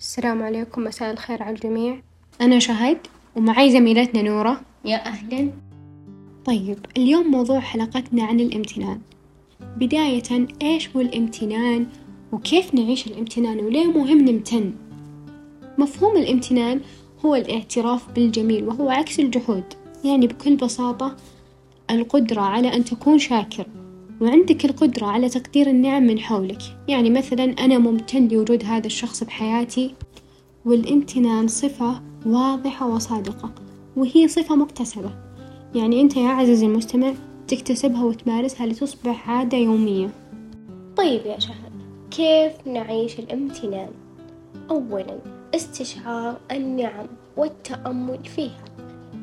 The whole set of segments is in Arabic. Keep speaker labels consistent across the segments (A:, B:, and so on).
A: السلام عليكم مساء الخير على الجميع. أنا شهد ومعي زميلتنا نورة.
B: يا أهلا.
A: طيب اليوم موضوع حلقتنا عن الامتنان. بداية إيش هو الامتنان؟ وكيف نعيش الامتنان؟ وليه مهم نمتن؟ مفهوم الامتنان هو الاعتراف بالجميل وهو عكس الجحود. يعني بكل بساطة القدرة على أن تكون شاكر. وعندك القدرة على تقدير النعم من حولك. يعني مثلا أنا ممتن لوجود هذا الشخص بحياتي والامتنان صفة واضحة وصادقة وهي صفة مكتسبة. يعني أنت يا عزيزي المستمع تكتسبها وتمارسها لتصبح عادة يومية.
B: طيب يا شهد كيف نعيش الامتنان؟ أولا استشعار النعم والتأمل فيها.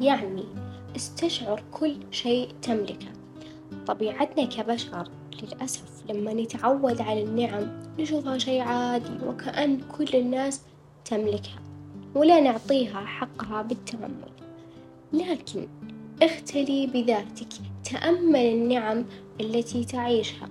B: يعني استشعر كل شيء تملكه. طبيعتنا كبشر للأسف لما نتعود على النعم نشوفها شيء عادي وكأن كل الناس تملكها ولا نعطيها حقها بالتأمل. لكن اختلي بذاتك تأمل النعم التي تعيشها.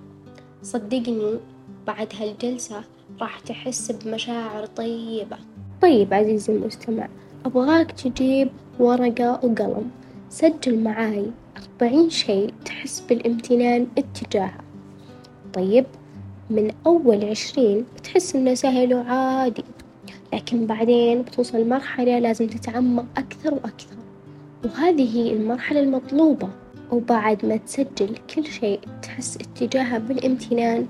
B: صدقني بعد هالجلسة راح تحس بمشاعر طيبة. طيب عزيزي المستمع أبغاك تجيب ورقة وقلم. سجل معاي أربعين شيء تحس بالامتنان اتجاهه. طيب من أول عشرين بتحس إنه سهل وعادي لكن بعدين بتوصل مرحلة لازم تتعمق أكثر وأكثر. وهذه هي المرحلة المطلوبة. وبعد ما تسجل كل شيء تحس اتجاهه بالامتنان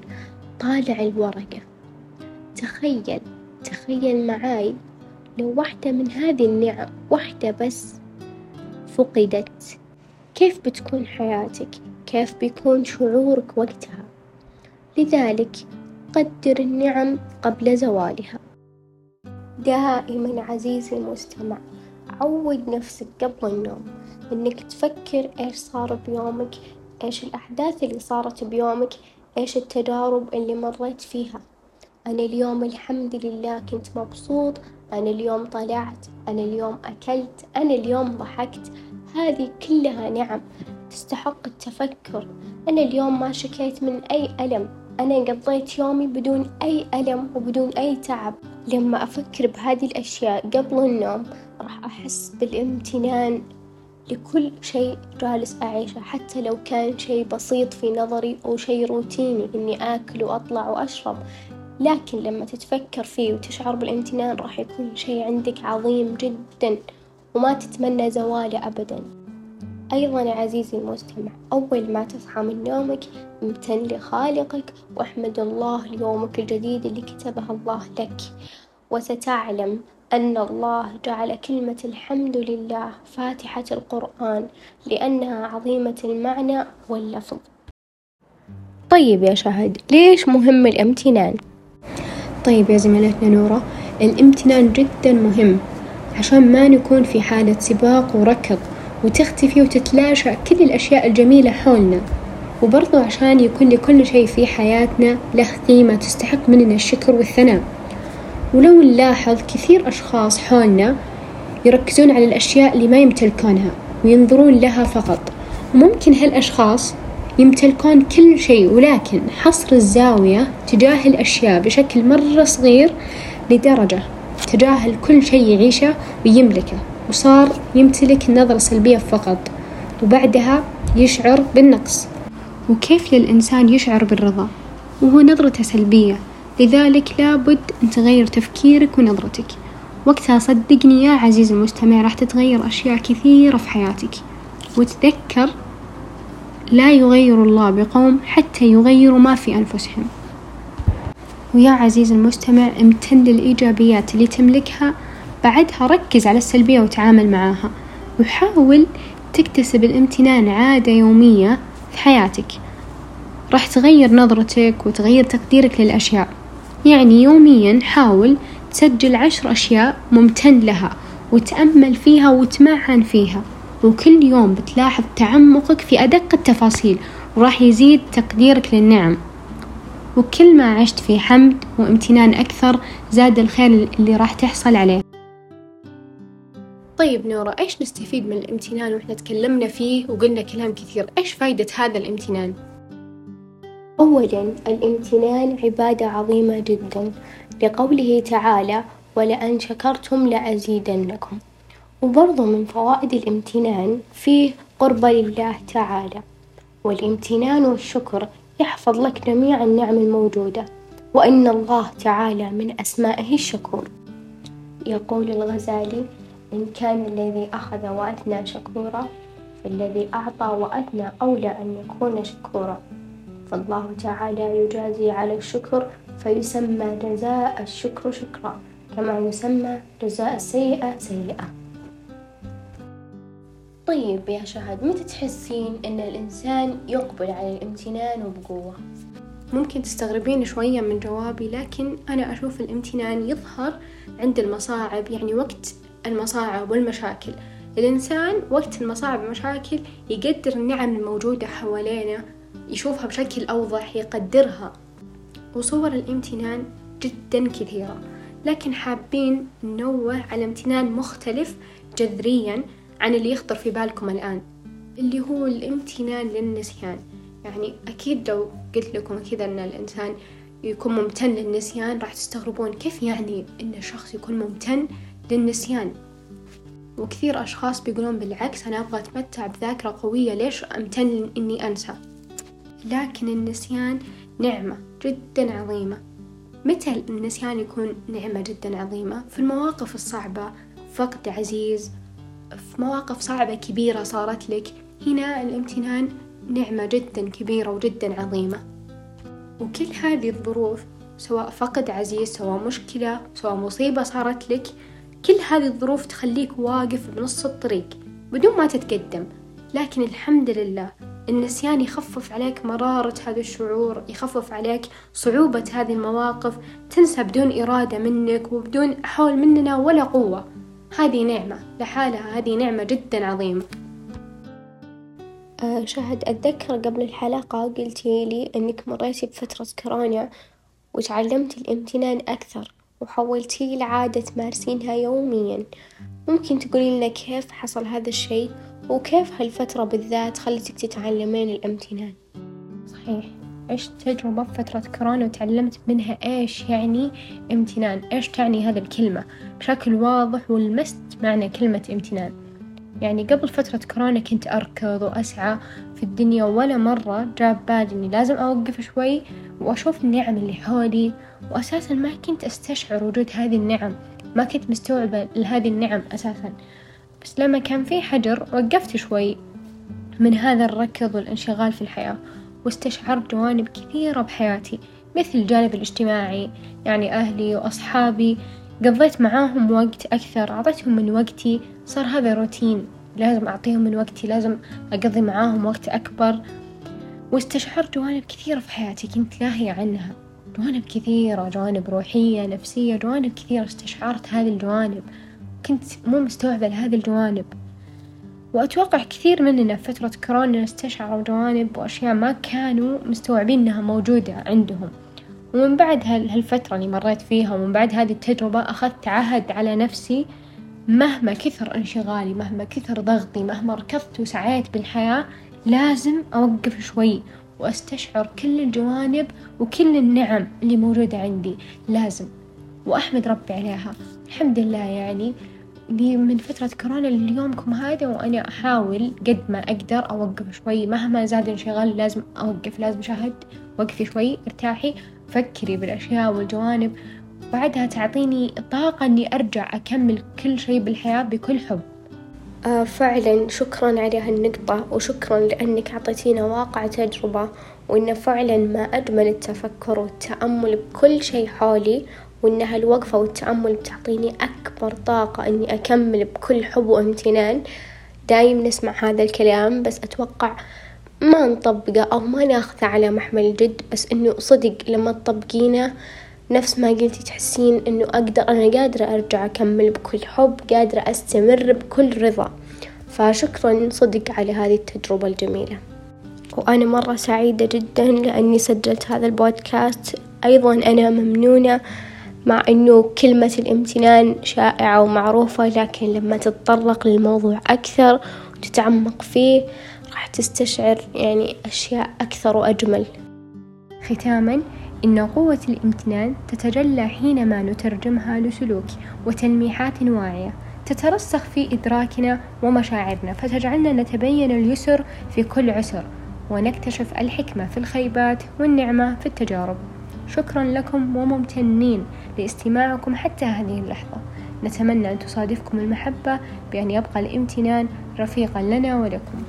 B: طالع الورقة. تخيل تخيل معاي لو واحدة من هذه النعم واحدة بس فقدت. كيف بتكون حياتك؟ كيف بيكون شعورك وقتها؟ لذلك قدر النعم قبل زوالها. دائما عزيزي المستمع عود نفسك قبل النوم إنك تفكر إيش صار بيومك إيش الأحداث اللي صارت بيومك إيش التجارب اللي مريت فيها. أنا اليوم الحمد لله كنت مبسوط أنا اليوم طلعت أنا اليوم أكلت أنا اليوم ضحكت هذه كلها نعم تستحق التفكر. أنا اليوم ما شكيت من أي ألم. أنا قضيت يومي بدون أي ألم وبدون أي تعب. لما أفكر بهذه الأشياء قبل النوم راح أحس بالامتنان لكل شيء جالس أعيشه. حتى لو كان شيء بسيط في نظري أو شيء روتيني إني آكل وأطلع وأشرب. لكن لما تتفكر فيه وتشعر بالامتنان راح يكون شيء عندك عظيم جدا. وما تتمنى زواله أبدا. أيضا عزيزي المستمع أول ما تصحى من نومك امتن لخالقك واحمد الله ليومك الجديد اللي كتبه الله لك. وستعلم أن الله جعل كلمة الحمد لله فاتحة القرآن لأنها عظيمة المعنى واللفظ. طيب يا شهد ليش مهم الامتنان؟
A: طيب يا زميلتنا نورة الامتنان جدا مهم. عشان ما نكون في حالة سباق وركض وتختفي وتتلاشى كل الأشياء الجميلة حولنا. وبرضو عشان يكون لكل شيء في حياتنا له قيمة تستحق مننا الشكر والثناء. ولو نلاحظ كثير أشخاص حولنا يركزون على الأشياء اللي ما يمتلكونها وينظرون لها فقط. وممكن هالأشخاص يمتلكون كل شيء ولكن حصر الزاوية تجاه الأشياء بشكل مرة صغير لدرجة تجاهل كل شيء يعيشه ويملكه وصار يمتلك النظرة السلبية فقط وبعدها يشعر بالنقص. وكيف للإنسان يشعر بالرضا؟ وهو نظرته سلبية لذلك لابد أن تغير تفكيرك ونظرتك. وقتها صدقني يا عزيزي المستمع راح تتغير أشياء كثيرة في حياتك. وتذكر لا يغير الله بقوم حتى يغيروا ما في أنفسهم. ويا عزيزي المستمع امتن للإيجابيات اللي تملكها بعدها ركز على السلبية وتعامل معاها وحاول تكتسب الامتنان عادة يومية في حياتك. راح تغير نظرتك وتغير تقديرك للأشياء. يعني يوميا حاول تسجل عشر أشياء ممتن لها وتأمل فيها وتمعن فيها وكل يوم بتلاحظ تعمقك في أدق التفاصيل وراح يزيد تقديرك للنعم. وكل ما عشت في حمد وامتنان أكثر زاد الخير اللي راح تحصل عليه. طيب نورا إيش نستفيد من الامتنان وإحنا تكلمنا فيه وقلنا كلام كثير؟ إيش فايدة هذا الامتنان؟
B: أولا الامتنان عبادة عظيمة جدا. لقوله تعالى ولأن شكرتم لأزيدنكم. وبرضه من فوائد الامتنان فيه قربة لله تعالى. والامتنان والشكر يحفظ لك جميع النعم الموجودة. وإن الله تعالى من أسمائه الشكور. يقول الغزالي إن كان الذي أخذ وأثنى شكورا فالذي أعطى وأثنى أولى أن يكون شكورا. فالله تعالى يجازي على الشكر فيسمى جزاء الشكر شكرا كما يسمى جزاء السيئة سيئة. طيب يا شهد متى تحسين أن الإنسان يقبل على الامتنان وبقوة؟
A: ممكن تستغربين شوية من جوابي لكن أنا أشوف الامتنان يظهر عند المصاعب يعني وقت المصاعب والمشاكل. الإنسان وقت المصاعب والمشاكل يقدر النعم الموجودة حوالينا يشوفها بشكل أوضح يقدرها. وصور الامتنان جدا كثيرة لكن حابين ننوه على امتنان مختلف جذريا. عن اللي يخطر في بالكم الآن اللي هو الامتنان للنسيان. يعني أكيد لو قلت لكم كذا أن الإنسان يكون ممتن للنسيان راح تستغربون كيف يعني أن الشخص يكون ممتن للنسيان. وكثير أشخاص بيقولون بالعكس أنا أبغى أتمتع بذاكرة قوية ليش أمتن إني أنسى؟ لكن النسيان نعمة جدا عظيمة. متى النسيان يكون نعمة جدا عظيمة؟ في المواقف الصعبة فقد عزيز في مواقف صعبة كبيرة صارت لك هنا الامتنان نعمة جدا كبيرة وجدا عظيمة. وكل هذه الظروف سواء فقد عزيز سواء مشكلة سواء مصيبة صارت لك كل هذه الظروف تخليك واقف بنص الطريق بدون ما تتقدم. لكن الحمد لله النسيان يخفف عليك مرارة هذا الشعور يخفف عليك صعوبة هذه المواقف تنسى بدون إرادة منك وبدون حول مننا ولا قوة. هذه نعمة لحالها هذه نعمة جدا عظيمة.
B: أه شهد أتذكر قبل الحلقة قلتي لي أنك مريتي بفترة كورونا وتعلمتي الامتنان أكثر وحولتي لعادة تمارسينها يوميا. ممكن تقولي لنا كيف حصل هذا الشي وكيف هالفترة بالذات خلتك تتعلمين الامتنان؟
A: صحيح. عشت تجربة بفترة كورونا وتعلمت منها إيش يعني امتنان؟ إيش تعني هذه الكلمة؟ بشكل واضح ولمست معنى كلمة امتنان. يعني قبل فترة كورونا كنت أركض وأسعى في الدنيا ولا مرة جاب بالي إني لازم أوقف شوي وأشوف النعم اللي حولي. وأساسا ما كنت أستشعر وجود هذه النعم. ما كنت مستوعبة لهذه النعم أساسا. بس لما كان في حجر وقفت شوي من هذا الركض والانشغال في الحياة. واستشعرت جوانب كثيرة بحياتي مثل الجانب الاجتماعي يعني أهلي وأصحابي. قضيت معاهم وقت أكثر أعطيتهم من وقتي. صار هذا روتين لازم أعطيهم من وقتي لازم أقضي معاهم وقت أكبر. واستشعرت جوانب كثيرة في حياتي كنت لاهية عنها. جوانب كثيرة جوانب روحية نفسية جوانب كثيرة. استشعرت هذه الجوانب. كنت مو مستوعبة لهذه الجوانب. وأتوقع كثير مننا في فترة كورونا استشعروا جوانب وأشياء ما كانوا مستوعبين إنها موجودة عندهم. ومن بعد هالفترة اللي مريت فيها ومن بعد هذه التجربة أخذت عهد على نفسي مهما كثر انشغالي مهما كثر ضغطي مهما ركضت وسعيت بالحياة لازم أوقف شوي وأستشعر كل الجوانب وكل النعم اللي موجودة عندي. لازم. وأحمد ربي عليها. الحمد لله يعني من فترة كورونا ليومكم هذا وأنا أحاول قد ما أقدر أوقف شوي. مهما زاد انشغال لازم أوقف لازم شاهد وقفي شوي أرتاحي فكري بالأشياء والجوانب. بعدها تعطيني طاقة إني أرجع أكمل كل شيء بالحياة بكل حب.
B: آه فعلا شكرا على هالنقطة وشكرا لأنك أعطيتينا واقع تجربة وإنه فعلا ما أجمل التفكر والتأمل بكل شيء حولي. وإن هالوقفة والتأمل بتعطيني أكبر طاقة إني أكمل بكل حب وامتنان. دايم نسمع هذا الكلام بس أتوقع ما نطبقه أو ما ناخذه على محمل الجد. بس إنه صدق لما تطبقينه نفس ما قلتي تحسين إنه أقدر أنا قادرة أرجع أكمل بكل حب قادرة أستمر بكل رضا. فشكرا صدق على هذه التجربة الجميلة. وأنا مرة سعيدة جدا لأني سجلت هذا البودكاست. أيضا أنا ممنونة مع أنه كلمة الامتنان شائعة ومعروفة لكن لما تتطرق للموضوع أكثر وتتعمق فيه راح تستشعر يعني أشياء أكثر وأجمل.
A: ختاما إن قوة الامتنان تتجلى حينما نترجمها لسلوك وتلميحات واعية. تترسخ في إدراكنا ومشاعرنا فتجعلنا نتبين اليسر في كل عسر ونكتشف الحكمة في الخيبات والنعمة في التجارب. شكرا لكم وممتنين لاستماعكم حتى هذه اللحظة. نتمنى أن تصادفكم المحبة بأن يبقى الامتنان رفيقا لنا ولكم.